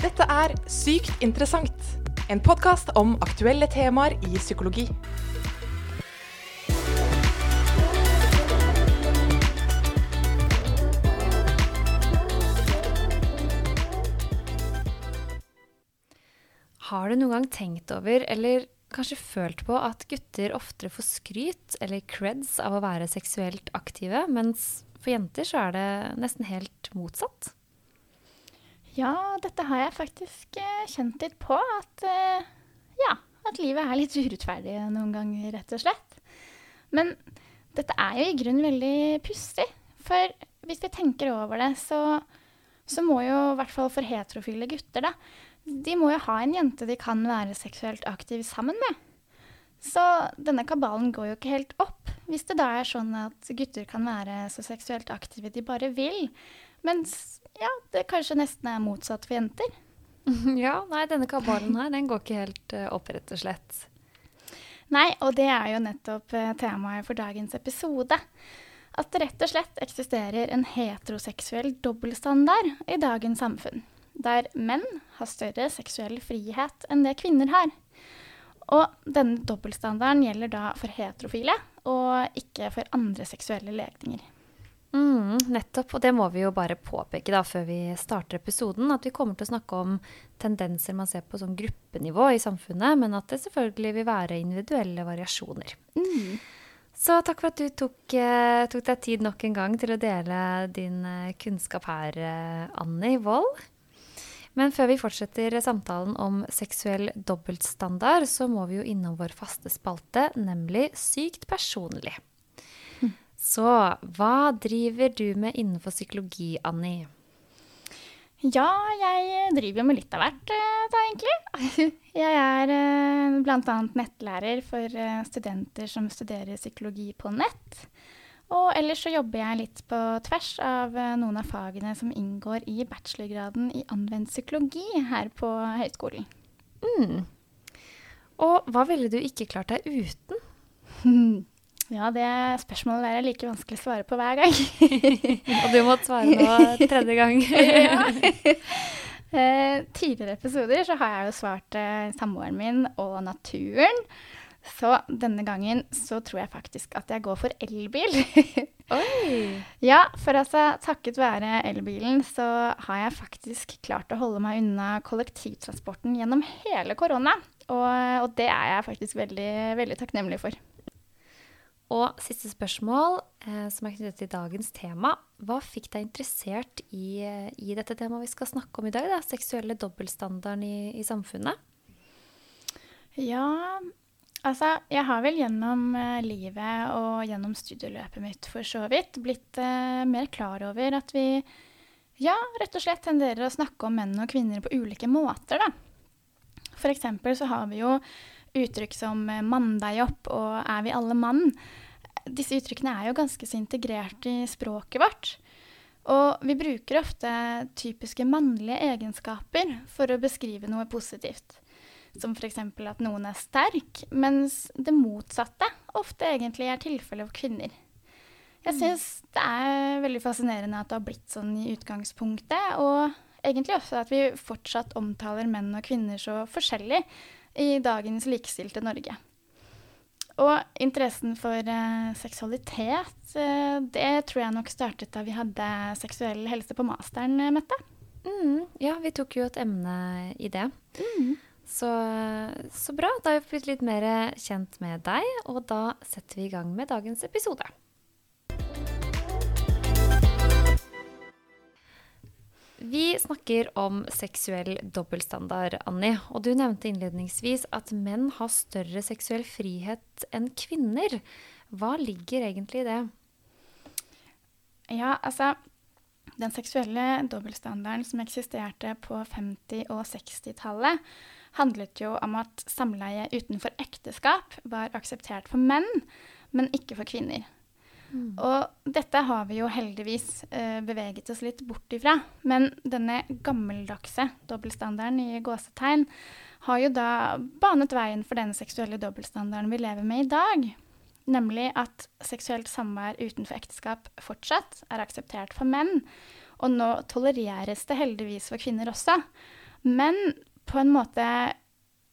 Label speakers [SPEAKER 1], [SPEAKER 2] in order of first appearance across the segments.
[SPEAKER 1] Dette er Sykt interessant, en podkast om aktuelle temaer i psykologi.
[SPEAKER 2] Har du noen gang tenkt over, eller kanskje følt på, at gutter oftere får skryt eller creds av å være seksuelt aktive, mens for jenter så er det nesten helt motsatt?
[SPEAKER 3] Ja, dette har jeg faktisk eh, kjent litt på. At, eh, ja, at livet er litt urettferdig noen ganger, rett og slett. Men dette er jo i grunnen veldig pussig. For hvis vi tenker over det, så, så må jo i hvert fall for heterofile gutter, da, de må jo ha en jente de kan være seksuelt aktive sammen med. Så denne kabalen går jo ikke helt opp, hvis det da er sånn at gutter kan være så seksuelt aktive de bare vil. Mens ja, det kanskje nesten er motsatt for jenter.
[SPEAKER 2] Ja, nei, denne kabalen her, den går ikke helt uh, opp, rett og slett.
[SPEAKER 3] Nei, og det er jo nettopp uh, temaet for dagens episode. At det rett og slett eksisterer en heteroseksuell dobbeltstandard i dagens samfunn der menn har større seksuell frihet enn det kvinner har. Og denne dobbeltstandarden gjelder da for heterofile, og ikke for andre seksuelle legninger.
[SPEAKER 2] Mm, nettopp, og det må vi jo bare påpeke da før vi starter episoden. At vi kommer til å snakke om tendenser man ser på som gruppenivå i samfunnet, men at det selvfølgelig vil være individuelle variasjoner. Mm. Så takk for at du tok, uh, tok, deg tid nok en gang til å dele din uh, kunnskap her, Anni Annie Wold. Men før vi fortsetter samtalen om seksuell dobbeltstandard, så må vi jo innom vår faste spalte, nemlig Sykt personlig. Så hva driver du med innenfor psykologi, Annie?
[SPEAKER 3] Ja, jeg driver med litt av hvert, eh, da, egentlig. Jeg er eh, bl.a. nettlærer for eh, studenter som studerer psykologi på nett. Og ellers så jobber jeg litt på tvers av noen av fagene som inngår i bachelorgraden i anvendt psykologi her på høyskolen.
[SPEAKER 2] Mm. Og hva ville du ikke klart deg uten?
[SPEAKER 3] Ja, det spørsmålet der er like vanskelig å svare på hver gang.
[SPEAKER 2] Og du måtte svare nå tredje gang.
[SPEAKER 3] ja. Eh, tidligere episoder så har jeg jo svart eh, samboeren min og naturen. Så denne gangen så tror jeg faktisk at jeg går for elbil.
[SPEAKER 2] Oi!
[SPEAKER 3] Ja, for altså takket være elbilen så har jeg faktisk klart å holde meg unna kollektivtransporten gjennom hele korona. Og, og det er jeg faktisk veldig, veldig takknemlig for.
[SPEAKER 2] Og siste spørsmål, eh, som er knyttet til dagens tema. Hva fikk deg interessert i, i dette temaet vi skal snakke om i dag? Da? Seksuelle dobbeltstandarden i, i samfunnet?
[SPEAKER 3] Ja, Altså, jeg har vel gjennom eh, livet og gjennom studieløpet mitt for så vidt blitt eh, mer klar over at vi ja, rett og slett tenderer å snakke om menn og kvinner på ulike måter, da. For eksempel så har vi jo uttrykk som uh, 'mann deg opp' og 'er vi alle mann'? Disse uttrykkene er jo ganske så integrert i språket vårt. Og vi bruker ofte typiske mannlige egenskaper for å beskrive noe positivt som f.eks. at noen er sterk, mens det motsatte ofte egentlig er tilfellet for kvinner. Jeg mm. syns det er veldig fascinerende at det har blitt sånn i utgangspunktet, og egentlig også at vi fortsatt omtaler menn og kvinner så forskjellig i dagens likestilte Norge. Og interessen for uh, seksualitet, uh, det tror jeg nok startet da vi hadde seksuell helse på masteren, Mette.
[SPEAKER 2] Mm, ja, vi tok jo et emne i det. Mm. Så, så, bra. Da har vi blitt litt mer kjent med deg, og da setter vi i gang med dagens episode. Vi snakker om seksuell dobbeltstandard, Annie. Og du nevnte innledningsvis at menn har større seksuell frihet enn kvinner. Hva ligger egentlig i det?
[SPEAKER 3] Ja, altså Den seksuelle dobbeltstandarden som eksisterte på 50- og 60-tallet, handlet jo om at samleie utenfor ekteskap var akseptert for menn, men ikke for kvinner. Mm. Og dette har vi jo heldigvis eh, beveget oss litt bort ifra. Men denne gammeldagse dobbeltstandarden i gåsetegn har jo da banet veien for den seksuelle dobbeltstandarden vi lever med i dag. Nemlig at seksuelt samvær utenfor ekteskap fortsatt er akseptert for menn. Og nå tolereres det heldigvis for kvinner også. Men på en måte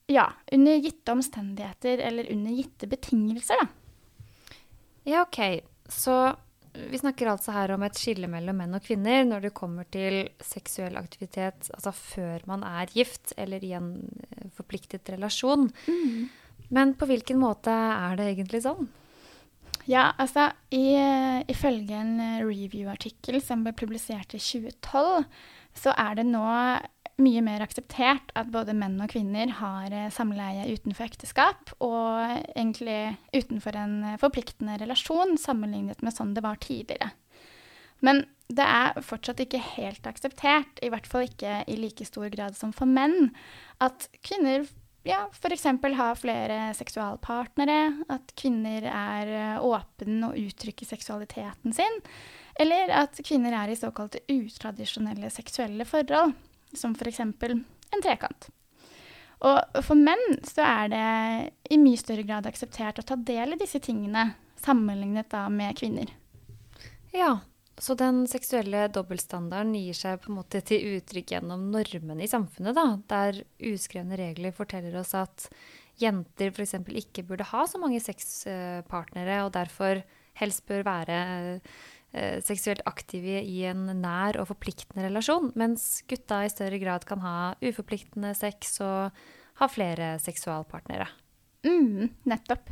[SPEAKER 3] ja, under gitte omstendigheter eller under gitte betingelser, da.
[SPEAKER 2] Ja, OK. Så vi snakker altså her om et skille mellom menn og kvinner når det kommer til seksuell aktivitet altså før man er gift eller i en eh, forpliktet relasjon. Mm. Men på hvilken måte er det egentlig sånn?
[SPEAKER 3] Ja, altså i, Ifølge en review-artikkel som ble publisert i 2012, så er det nå mye mer akseptert at både menn og kvinner har eh, samleie utenfor ekteskap, og egentlig utenfor en forpliktende relasjon, sammenlignet med sånn det var tidligere. Men det er fortsatt ikke helt akseptert, i hvert fall ikke i like stor grad som for menn, at kvinner ja, f.eks. har flere seksualpartnere, at kvinner er eh, åpne og uttrykker seksualiteten sin, eller at kvinner er i såkalte utradisjonelle seksuelle forhold som f.eks. en trekant. Og for menn så er det i mye større grad akseptert å ta del i disse tingene, sammenlignet da med kvinner.
[SPEAKER 2] Ja, så den seksuelle dobbeltstandarden gir seg på en måte til uttrykk gjennom normene i samfunnet, da, der uskrevne regler forteller oss at jenter f.eks. ikke burde ha så mange sexpartnere, og derfor helst bør være seksuelt aktive i en nær og forpliktende relasjon, mens gutta i større grad kan ha uforpliktende sex og ha flere seksualpartnere.
[SPEAKER 3] Mm, nettopp.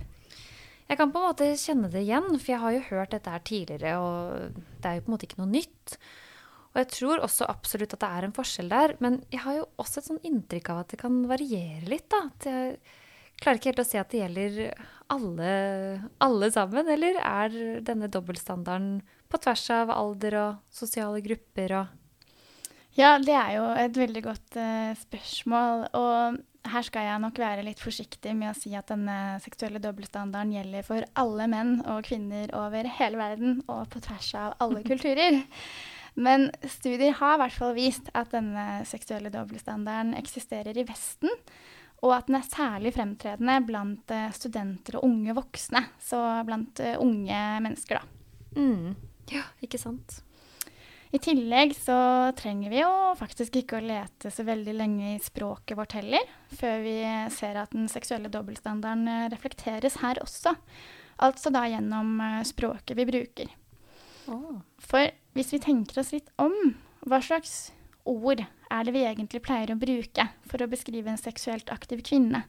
[SPEAKER 2] Jeg kan på en måte kjenne det igjen, for jeg har jo hørt dette her tidligere, og det er jo på en måte ikke noe nytt. Og jeg tror også absolutt at det er en forskjell der, men jeg har jo også et sånn inntrykk av at det kan variere litt, da. At jeg klarer ikke helt å se at det gjelder alle, alle sammen, eller er denne dobbeltstandarden på tvers av alder og sosiale grupper og
[SPEAKER 3] Ja, det er jo et veldig godt uh, spørsmål. Og her skal jeg nok være litt forsiktig med å si at denne seksuelle dobbeltstandarden gjelder for alle menn og kvinner over hele verden og på tvers av alle kulturer. Men studier har i hvert fall vist at denne seksuelle dobbeltstandarden eksisterer i Vesten. Og at den er særlig fremtredende blant uh, studenter og unge voksne. Så blant uh, unge mennesker, da.
[SPEAKER 2] Mm. Ja, ikke sant.
[SPEAKER 3] I tillegg så trenger vi jo faktisk ikke å lete så veldig lenge i språket vårt heller, før vi ser at den seksuelle dobbeltstandarden eh, reflekteres her også. Altså da gjennom eh, språket vi bruker. Oh. For hvis vi tenker oss litt om, hva slags ord er det vi egentlig pleier å bruke for å beskrive en seksuelt aktiv kvinne?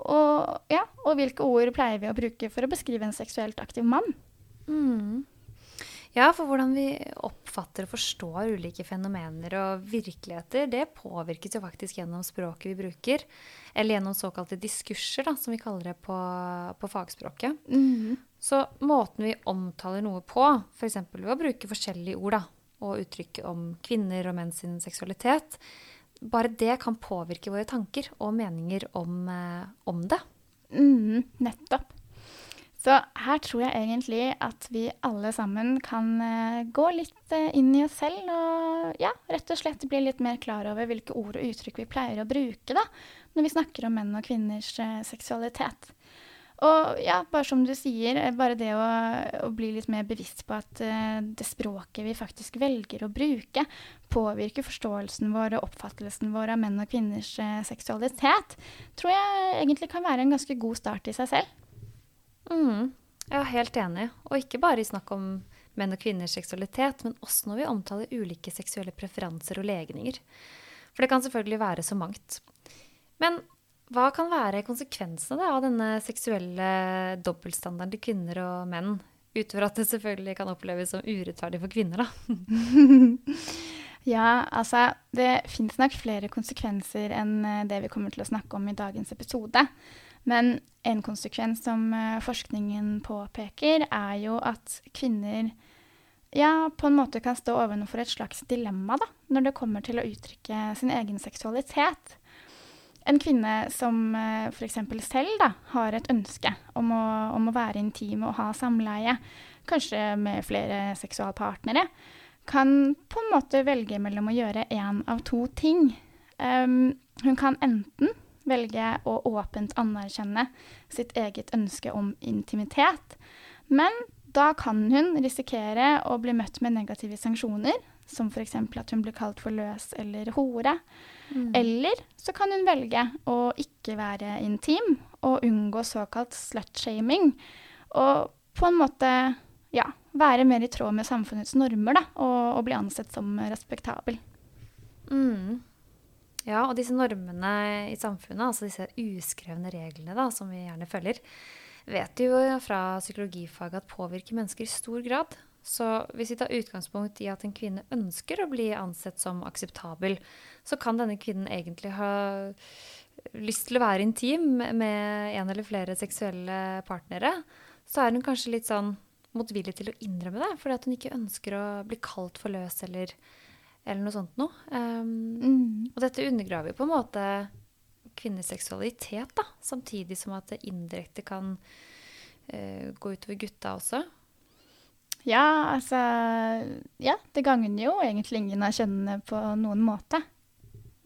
[SPEAKER 3] Og, ja, og hvilke ord pleier vi å bruke for å beskrive en seksuelt aktiv mann?
[SPEAKER 2] Mm. Ja, for hvordan vi oppfatter og forstår ulike fenomener og virkeligheter, det påvirkes jo faktisk gjennom språket vi bruker. Eller gjennom såkalte diskurser, da, som vi kaller det på, på fagspråket. Mm. Så måten vi omtaler noe på, f.eks. ved å bruke forskjellige ord da, og uttrykk om kvinner og menn sin seksualitet, bare det kan påvirke våre tanker og meninger om, eh, om det.
[SPEAKER 3] Mm, nettopp. Så her tror jeg egentlig at vi alle sammen kan uh, gå litt uh, inn i oss selv og ja, rett og slett bli litt mer klar over hvilke ord og uttrykk vi pleier å bruke da, når vi snakker om menn og kvinners uh, seksualitet. Og ja, bare som du sier, bare det å, å bli litt mer bevisst på at det språket vi faktisk velger å bruke, påvirker forståelsen vår og oppfattelsen vår av menn og kvinners seksualitet, tror jeg egentlig kan være en ganske god start i seg selv.
[SPEAKER 2] Mm. Jeg er helt enig. Og ikke bare i snakk om menn og kvinners seksualitet, men også når vi omtaler ulike seksuelle preferanser og legninger. For det kan selvfølgelig være så mangt. Men hva kan være konsekvensene av denne seksuelle dobbeltstandarden til kvinner og menn? Utover at det selvfølgelig kan oppleves som urettferdig for kvinner, da.
[SPEAKER 3] ja, altså Det fins nok flere konsekvenser enn eh, det vi kommer til å snakke om i dagens episode. Men en konsekvens som eh, forskningen påpeker, er jo at kvinner ja, på en måte kan stå overfor et slags dilemma da, når det kommer til å uttrykke sin egen seksualitet. En kvinne som uh, f.eks. selv da, har et ønske om å, om å, være intim og ha samleie, kanskje med flere seksualpartnere, kan på en måte velge mellom å gjøre én av to ting. Um, hun kan enten velge å åpent anerkjenne sitt eget ønske om intimitet. Men da kan hun risikere å bli møtt med negative sanksjoner, som f.eks. at hun blir kalt for løs eller hore.
[SPEAKER 2] Mm.
[SPEAKER 3] Eller så kan hun velge å ikke være intim og unngå såkalt slut-shaming. Og på en måte ja, være mer i tråd med samfunnets normer da, og, og bli ansett som respektabel.
[SPEAKER 2] Mm. Ja, og disse normene i samfunnet, altså disse uskrevne reglene da, som vi gjerne følger, vet jo fra psykologifaget at påvirker mennesker i stor grad. Så hvis vi tar utgangspunkt i at en kvinne ønsker å bli ansett som akseptabel, så kan denne kvinnen egentlig ha lyst til å være intim med en eller flere seksuelle partnere. Så er hun kanskje litt sånn motvillig til å innrømme det, fordi at hun ikke ønsker å bli kalt for løs eller, eller noe sånt noe. Um,
[SPEAKER 3] Mm.
[SPEAKER 2] og dette undergraver jo på en måte kvinners seksualitet, da, samtidig som at det indirekte kan uh, gå utover gutta også.
[SPEAKER 3] Ja, altså Ja, det gagner jo egentlig ingen av kjønnene på noen måte.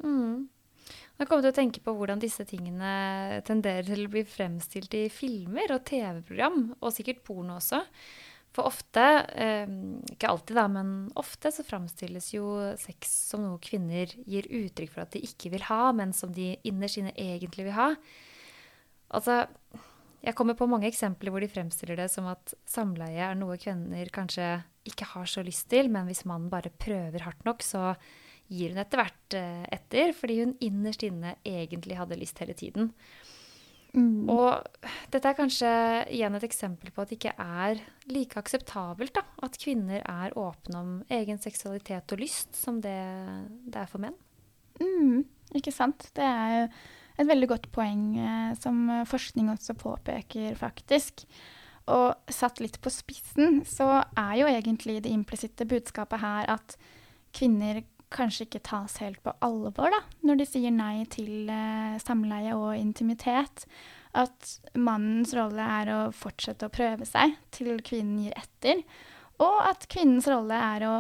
[SPEAKER 2] Mm. Jeg kommer til å tenke på hvordan disse tingene tenderer til å bli fremstilt i filmer og TV-program, og sikkert porno også. For ofte, eh, ikke alltid da, men ofte så framstilles jo sex som noe kvinner gir uttrykk for at de ikke vil ha, men som de innerst inne egentlig vil ha. Altså, jeg kommer på mange eksempler hvor de fremstiller det som at samleie er noe kvinner kanskje ikke har så lyst til, men hvis mannen bare prøver hardt nok, så gir hun etter hvert eh, etter, fordi hun innerst inne egentlig hadde lyst hele tiden.
[SPEAKER 3] Mm.
[SPEAKER 2] Og dette er kanskje igjen et eksempel på at det ikke er like akseptabelt da, at kvinner er åpne om egen seksualitet og lyst som det det er for menn.
[SPEAKER 3] Mm, ikke sant. Det er et veldig godt poeng eh, som forskning også påpeker, faktisk. Og satt litt på spissen, så er jo egentlig det implisitte budskapet her at kvinner kanskje ikke tas helt på alvor da, når de sier nei til eh, samleie og intimitet. At mannens rolle er å fortsette å prøve seg til kvinnen gir etter. Og at kvinnens rolle er å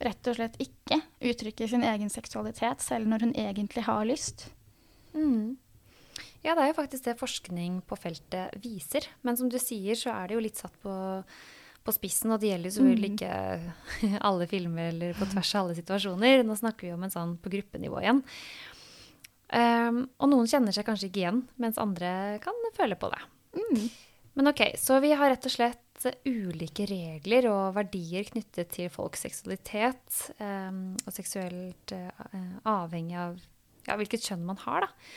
[SPEAKER 3] rett og slett ikke uttrykke sin egen seksualitet selv når hun egentlig har lyst.
[SPEAKER 2] Mm. Ja, det er jo faktisk det forskning på feltet viser. Men som du sier, så er det jo litt satt på, på spissen, og det gjelder selvfølgelig
[SPEAKER 3] Mm.
[SPEAKER 2] ikke alle filmer eller på tvers av alle situasjoner. Nå snakker vi om en sånn på gruppenivå igjen. Um, og noen kjenner seg kanskje ikke igjen, mens andre kan føle på det.
[SPEAKER 3] Mm.
[SPEAKER 2] Men ok, så vi har rett og slett ulike regler og verdier knyttet til folks seksualitet, um, og seksuelt uh, avhengig av ja, hvilket kjønn man har, da.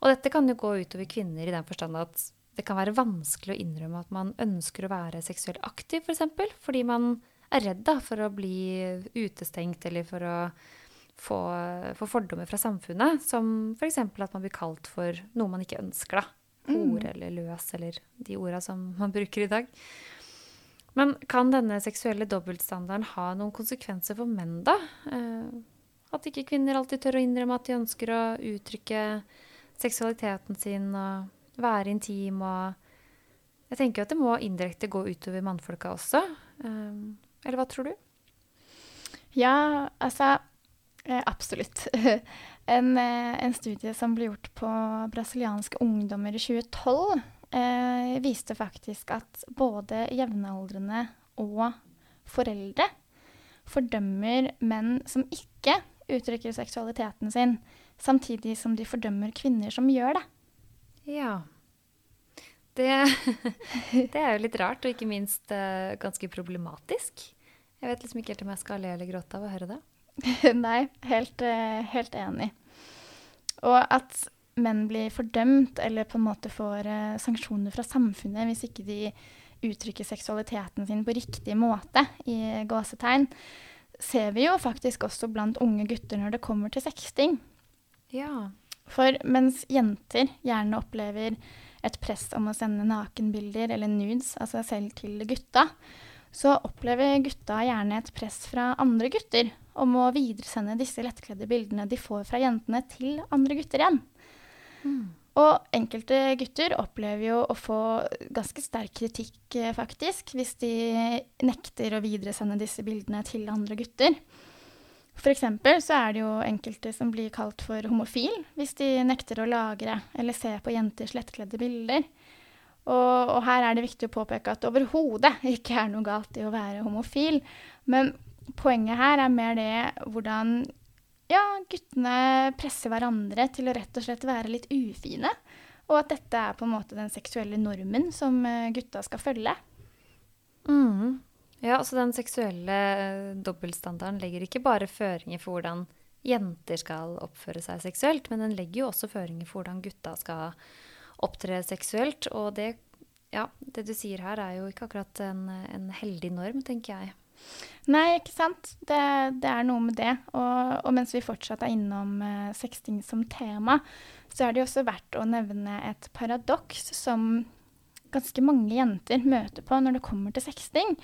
[SPEAKER 2] Og dette kan jo gå utover kvinner i den forstand at det kan være vanskelig å innrømme at man ønsker å være seksuelt aktiv, f.eks. For eksempel, fordi man er redd da, for å bli utestengt eller for å få, få fordommer fra samfunnet, som f.eks. at man blir kalt for noe man ikke ønsker. da. Hore eller løs eller de orda som man bruker i dag. Men kan denne seksuelle dobbeltstandarden ha noen konsekvenser for menn, da? Eh, at ikke kvinner alltid tør å innrømme at de ønsker å uttrykke seksualiteten sin og være intim og Jeg tenker at det må indirekte gå utover mannfolka også. Um, eller hva tror du?
[SPEAKER 3] Ja, altså eh, Absolutt. En, eh, en studie som ble gjort på brasilianske ungdommer i 2012, eh, viste faktisk at både jevnaldrende og foreldre fordømmer menn som ikke uttrykker seksualiteten sin, samtidig som de fordømmer kvinner som gjør det.
[SPEAKER 2] Ja. Det, det er jo litt rart, og ikke minst uh, ganske problematisk. Jeg vet liksom ikke helt om jeg skal le eller gråte av å høre det.
[SPEAKER 3] Nei, helt, uh, helt enig. Og at menn blir fordømt eller på en måte får uh, sanksjoner fra samfunnet hvis ikke de uttrykker seksualiteten sin på riktig måte, i gåsetegn, ser vi jo faktisk også blant unge gutter når det kommer til sexting.
[SPEAKER 2] Ja.
[SPEAKER 3] For mens jenter gjerne opplever et press om å sende nakenbilder eller nudes av seg selv til gutta, så opplever gutta gjerne et press fra andre gutter om å videresende disse lettkledde bildene de får fra jentene, til andre gutter igjen. Og enkelte gutter opplever jo å få ganske sterk kritikk, eh, faktisk, hvis de nekter å videresende disse bildene til andre gutter. Eksempel så er det jo enkelte som blir kalt for homofil hvis de nekter å lagre eller se på jenters lettkledde bilder. Og, og her er det viktig å påpeke at det overhodet ikke er noe galt i å være homofil. Men poenget her er mer det hvordan ja, guttene presser hverandre til å rett og slett være litt ufine. Og at dette er på en måte den seksuelle normen som eh, gutta skal følge.
[SPEAKER 2] Mm. Ja, så den seksuelle eh, dobbeltstandarden legger ikke bare føringer for hvordan jenter skal oppføre seg seksuelt, men den legger jo også føringer for hvordan gutta skal opptre seksuelt. Og det, ja, det du sier her, er jo ikke akkurat en, en heldig norm, tenker jeg.
[SPEAKER 3] Nei, ikke sant. Det, det er noe med det. Og, og, mens vi fortsatt er innom eh, sexting som tema, så er det jo også verdt å nevne et paradoks som ganske mange jenter møter på når det kommer til sexting,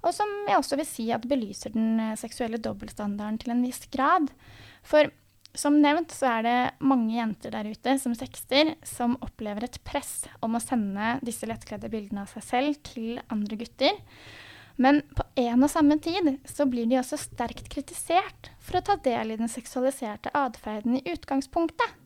[SPEAKER 3] og som jeg også vil si at belyser den uh, seksuelle dobbeltstandarden til en viss grad. For som nevnt så er det mange jenter der ute som sexter, som opplever et press om å sende disse lettkledde bildene av seg selv til andre gutter. Men på en og samme tid så blir de også sterkt kritisert for å ta del i den seksualiserte atferden i utgangspunktet.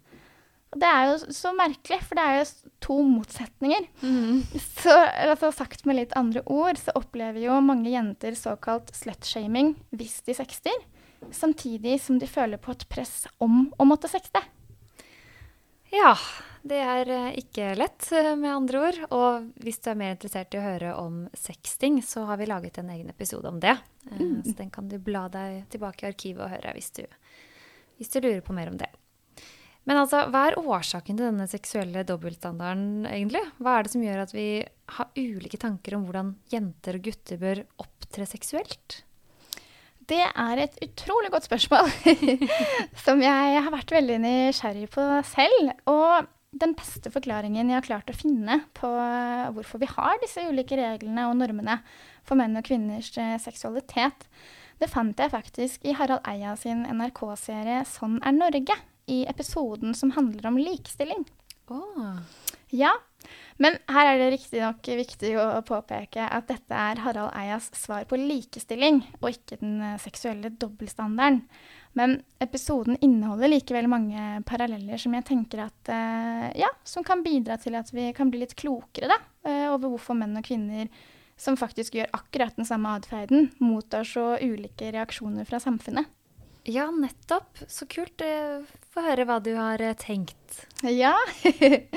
[SPEAKER 3] Og det er jo så merkelig, for det er jo to motsetninger. Mm. Så altså, sagt med litt andre ord så opplever jo mange jenter såkalt slutshaming hvis de sexter, samtidig som de føler på et press om å måtte sexte.
[SPEAKER 2] Ja, det er eh, ikke lett, eh, med andre ord. Og hvis du er mer interessert i å høre om sexting, så har vi laget en egen episode om det. Eh, mm. Så den kan du bla deg tilbake i arkivet og høre hvis du, hvis du lurer på mer om det. Men altså, hva er årsaken til denne seksuelle dobbeltstandarden, egentlig? Hva er det som gjør at vi har ulike tanker om hvordan jenter og gutter bør opptre seksuelt?
[SPEAKER 3] Det er et utrolig godt spørsmål, som jeg har vært veldig nysgjerrig på selv. Og den beste forklaringen jeg har klart å finne på hvorfor vi har disse ulike reglene og normene for menn og kvinners eh, seksualitet, det fant jeg faktisk i Harald Eia sin NRK-serie 'Sånn er Norge', i episoden som handler om likestilling.
[SPEAKER 2] Oh.
[SPEAKER 3] Ja, men her er det riktignok viktig å påpeke at dette er Harald Eias svar på likestilling, og ikke den eh, seksuelle dobbeltstandarden. Men episoden inneholder likevel mange paralleller som jeg tenker at, uh, ja, som kan bidra til at vi kan bli litt klokere da, uh, over hvorfor menn og kvinner som faktisk gjør akkurat den samme atferden, mottar så ulike reaksjoner fra samfunnet.
[SPEAKER 2] Ja, nettopp. Så kult. Få høre hva du har tenkt.
[SPEAKER 3] Ja.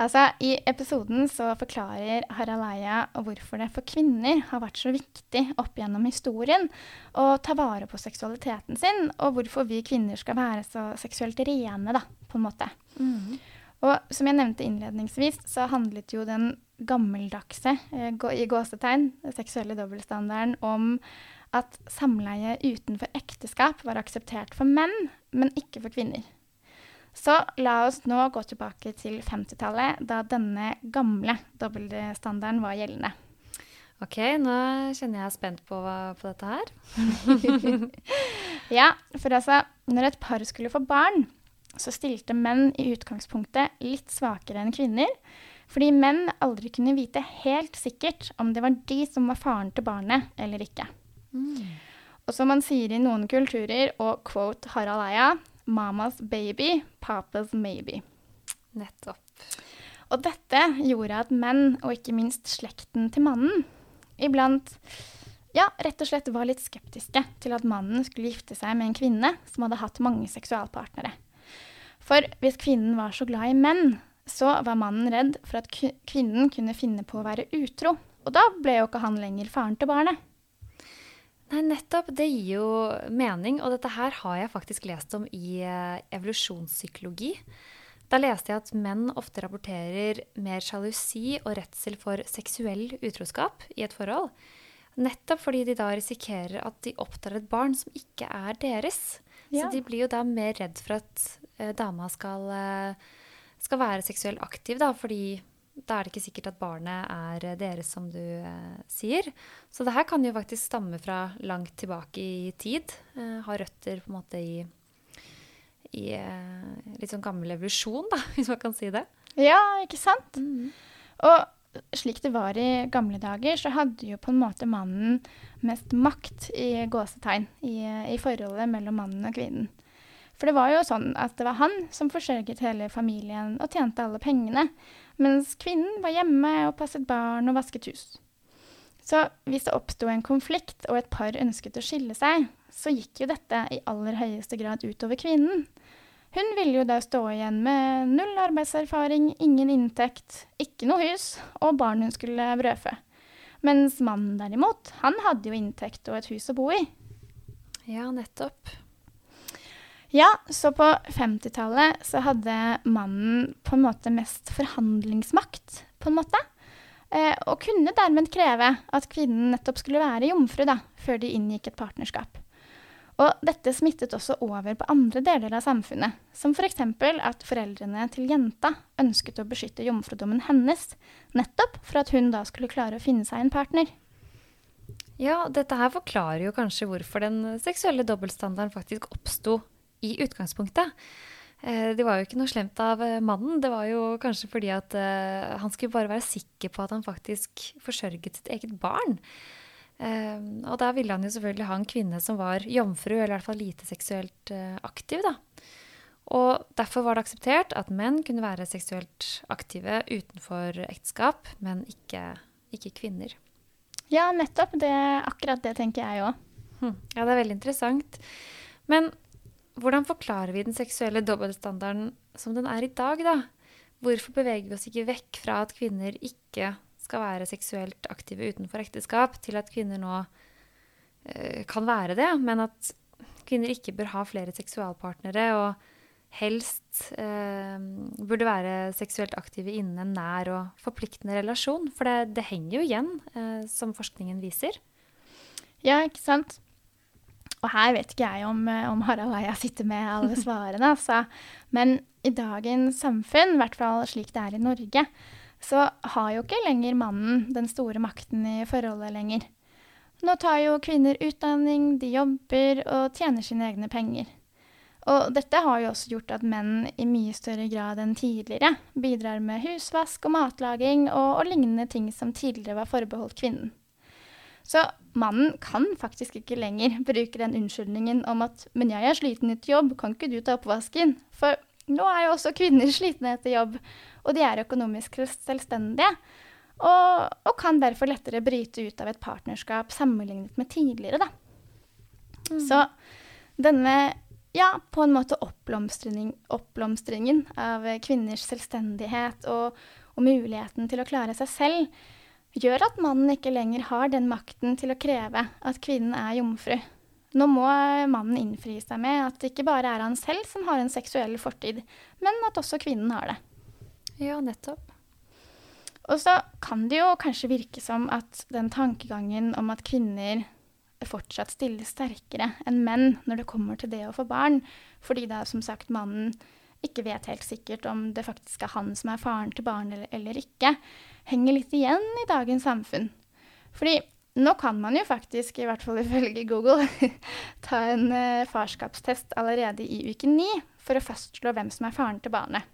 [SPEAKER 3] Altså, I episoden så forklarer Harald Eia hvorfor det for kvinner har vært så viktig opp gjennom historien å ta vare på seksualiteten sin, og hvorfor vi kvinner skal være så seksuelt rene, da, på en måte. Mm. Og som jeg nevnte innledningsvis, så handlet jo den gammeldagse, eh, i gåsetegn, seksuelle dobbeltstandarden om at samleie utenfor ekteskap var akseptert for menn, men ikke for kvinner. Så la oss nå gå tilbake til 50-tallet, da denne gamle dobbeltstandarden var gjeldende.
[SPEAKER 2] Ok, nå kjenner jeg spent på, på dette her.
[SPEAKER 3] ja, for altså, når et par skulle få barn, så stilte menn i utgangspunktet litt svakere enn kvinner. Fordi menn aldri kunne vite helt sikkert om det var de som var faren til barnet eller ikke. Mm. Og som man sier i noen kulturer, og quote Harald Eia, Mamas baby, papas maybe.
[SPEAKER 2] Nettopp.
[SPEAKER 3] Og dette gjorde at menn, og ikke minst slekten til mannen, iblant ja, rett og slett var litt skeptiske til at mannen skulle gifte seg med en kvinne som hadde hatt mange seksualpartnere. For hvis kvinnen var så glad i menn, så var mannen redd for at kvinnen kunne finne på å være utro. Og da ble jo ikke han lenger faren til barnet.
[SPEAKER 2] Nei, nettopp. Det gir jo mening. Og dette her har jeg faktisk lest om i uh, evolusjonspsykologi. Da leste jeg at menn ofte rapporterer mer sjalusi og redsel for seksuell utroskap i et forhold. Nettopp fordi de da risikerer at de oppdrar et barn som ikke er deres. Ja. Så de blir jo da mer redd for at uh, dama skal, uh, skal være seksuelt aktiv, da, fordi da er det ikke sikkert at barnet er eh, deres, som du eh, sier. Så det her kan jo faktisk stamme fra langt tilbake i tid. Eh, ha røtter på en måte i, i litt sånn gammel evolusjon, da, hvis man kan si det.
[SPEAKER 3] Ja, ikke sant? Mm. Og slik det var i gamle dager, så hadde jo på en måte mannen mest makt i gåsetegn i, i forholdet mellom mannen og kvinnen. For det var jo sånn at det var han som forsørget hele familien og tjente alle pengene mens kvinnen var hjemme og passet barn og vasket hus. Så hvis det oppsto en konflikt og et par ønsket å skille seg, så gikk jo dette i aller høyeste grad utover kvinnen. Hun ville jo da stå igjen med null arbeidserfaring, ingen inntekt, ikke noe hus og barn hun skulle brødfø. Mens mannen derimot, han hadde jo inntekt og et hus å bo i.
[SPEAKER 2] Ja, nettopp.
[SPEAKER 3] Ja, så på 50-tallet så hadde mannen på en måte mest forhandlingsmakt, på en måte. Eh, og kunne dermed kreve at kvinnen nettopp skulle være jomfru da, før de inngikk et partnerskap. Og dette smittet også over på andre deler av samfunnet, som f.eks. For at foreldrene til jenta ønsket å beskytte jomfrudommen hennes, nettopp for at hun da skulle klare å finne seg en partner.
[SPEAKER 2] Ja, dette her forklarer jo kanskje hvorfor den seksuelle dobbeltstandarden faktisk oppsto i utgangspunktet. Eh, det var jo ikke noe slemt av eh, mannen. Det var jo kanskje fordi at eh, han skulle bare være sikker på at han faktisk forsørget sitt eget barn. Og da ville han jo selvfølgelig ha en kvinne som var jomfru, eller i hvert fall lite seksuelt aktiv, da. Og derfor var det akseptert at menn kunne være seksuelt aktive utenfor ekteskap, men ikke, ikke kvinner.
[SPEAKER 3] Ja, nettopp. Det, akkurat det tenker jeg òg.
[SPEAKER 2] Hm. Ja, det er veldig interessant. Men hvordan forklarer vi den seksuelle dobbeltstandarden som den er i dag, da? Hvorfor beveger vi oss ikke vekk fra at kvinner ikke skal være seksuelt aktive utenfor ekteskap, til at kvinner nå eh, kan være det, men at kvinner ikke bør ha flere seksualpartnere, og helst eh, burde være seksuelt aktive innen en nær og forpliktende relasjon? For det, det henger jo igjen, eh, som forskningen viser.
[SPEAKER 3] Ja, ikke sant. Og her vet ikke jeg om, eh, om Harald Eia sitter med alle svarene, altså. Men i dagens samfunn, i hvert fall slik det er i Norge, så har jo ikke lenger mannen den store makten i forholdet lenger. Nå tar jo kvinner utdanning, de jobber og tjener sine egne penger. Og dette har jo også gjort at menn i mye større grad enn tidligere bidrar med husvask og matlaging og, og lignende ting som tidligere var forbeholdt kvinnen. Så mannen kan faktisk ikke lenger bruke den unnskyldningen om at 'men jeg er sliten etter jobb, kan ikke du ta oppvasken?' For nå er jo også kvinner slitne etter jobb, og de er økonomisk selvstendige. Og, og, kan derfor lettere bryte ut av et partnerskap sammenlignet med tidligere, da. Mm. Så denne ja, på en måte oppblomstring, oppblomstringen av kvinners selvstendighet og, og muligheten til å klare seg selv gjør at mannen ikke lenger har den makten til å kreve at kvinnen er jomfru. Nå må mannen innfri seg med at det ikke bare er han selv som har en seksuell fortid, men at også kvinnen har det.
[SPEAKER 2] Ja, nettopp.
[SPEAKER 3] Og så kan det jo kanskje virke som at den tankegangen om at kvinner fortsatt stiller sterkere enn menn når det kommer til det å få barn, fordi det er som sagt mannen ikke vet helt sikkert om det faktisk er han som er faren til barnet eller, eller, ikke, henger litt igjen i dagens samfunn. Fordi nå kan man jo faktisk, i hvert fall ifølge Google, ta en uh, farskapstest allerede i uke ni for å fastslå hvem som er faren til barnet.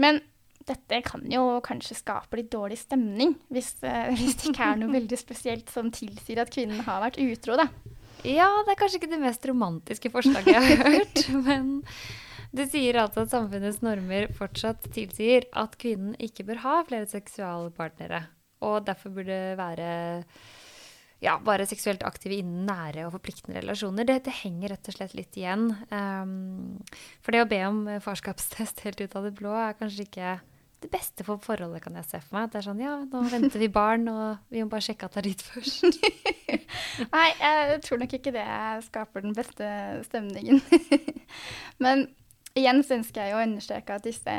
[SPEAKER 3] Men dette kan jo kanskje skape litt dårlig stemning, hvis, uh, hvis det ikke er noe veldig spesielt som tilsier at kvinnen har vært utro, da.
[SPEAKER 2] Ja, det er kanskje ikke det mest romantiske forslaget jeg har hørt, men det sier altså at samfunnets normer fortsatt tilsier at kvinnen ikke bør ha flere seksualpartnere, og derfor burde være ja, bare seksuelt aktive innen nære og forpliktende relasjoner. Det, det henger rett og slett litt igjen. Um, for det å be om farskapstest helt ut av det blå er kanskje ikke det beste for forholdet, kan jeg se for meg. Det er sånn ja, nå venter vi barn, og vi må bare sjekke at det er ditt først.
[SPEAKER 3] Nei, jeg tror nok ikke det skaper den beste stemningen. Men Igjen så ønsker jeg å understreke at disse,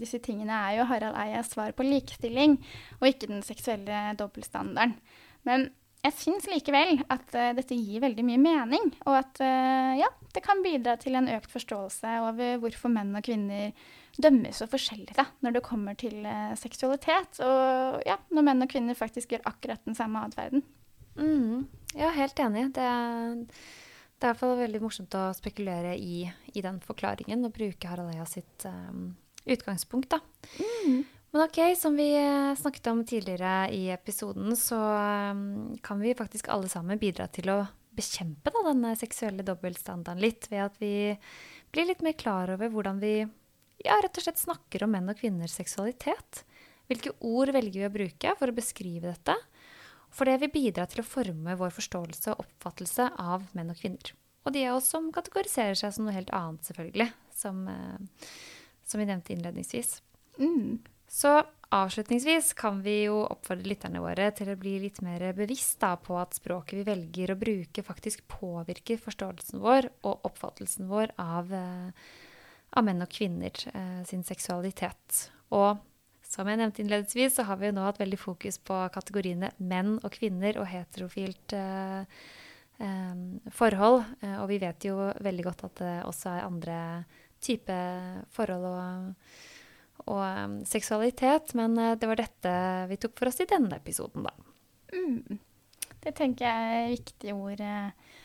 [SPEAKER 3] disse, tingene er jo Harald Eias svar på likestilling, og ikke den seksuelle dobbeltstandarden. Men jeg syns likevel at uh, dette gir veldig mye mening, og at uh, ja, det kan bidra til en økt forståelse over hvorfor menn og kvinner dømmes så forskjellig da, når det kommer til uh, seksualitet, og ja, når menn og kvinner faktisk gjør akkurat den samme atferden.
[SPEAKER 2] Mm, ja, helt enig. Det det er i hvert fall veldig morsomt å spekulere i, i den forklaringen og bruke Haraleia sitt um, utgangspunkt. da. Mm. Men ok, som vi eh, snakket om tidligere i episoden, så um, kan vi faktisk alle sammen bidra til å bekjempe da, denne seksuelle dobbeltstandarden litt, ved at vi blir litt mer klar over hvordan vi ja, rett og slett snakker om menn og kvinners seksualitet. Hvilke ord velger vi å bruke for å beskrive dette? For det vil bidra til å forme vår forståelse og oppfattelse av menn og kvinner. Og de av oss som kategoriserer seg som noe helt annet, selvfølgelig. Som, eh, som vi nevnte innledningsvis.
[SPEAKER 3] Mm.
[SPEAKER 2] Så avslutningsvis kan vi jo oppfordre lytterne våre til å bli litt mer bevisst da, på at språket vi velger å bruke, faktisk påvirker forståelsen vår og oppfattelsen vår av, eh, av menn og kvinner eh, sin seksualitet. Og som jeg nevnte innledningsvis, så har vi jo nå hatt veldig fokus på kategoriene menn og kvinner og heterofilt eh, eh, forhold. Eh, og vi vet jo veldig godt at det også er andre typer forhold og, og um, seksualitet. Men eh, det var dette vi tok for oss i denne episoden, da.
[SPEAKER 3] Mm. Det tenker jeg er viktige ord eh,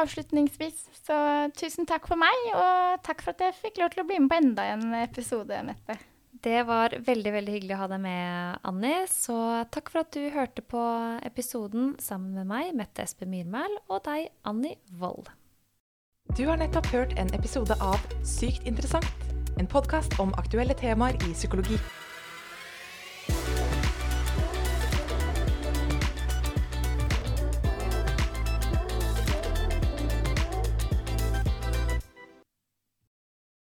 [SPEAKER 3] avslutningsvis. Så tusen takk for meg, og takk for at jeg fikk lov til å bli med på enda en episode, Mette.
[SPEAKER 2] Det var veldig veldig hyggelig å ha deg med, Anni. Så takk for at du hørte på episoden sammen med meg, Mette Espe Myrmæl, og deg, Anni Wold.
[SPEAKER 1] Du har nettopp hørt en episode av Sykt interessant. En podkast om aktuelle temaer i psykologi.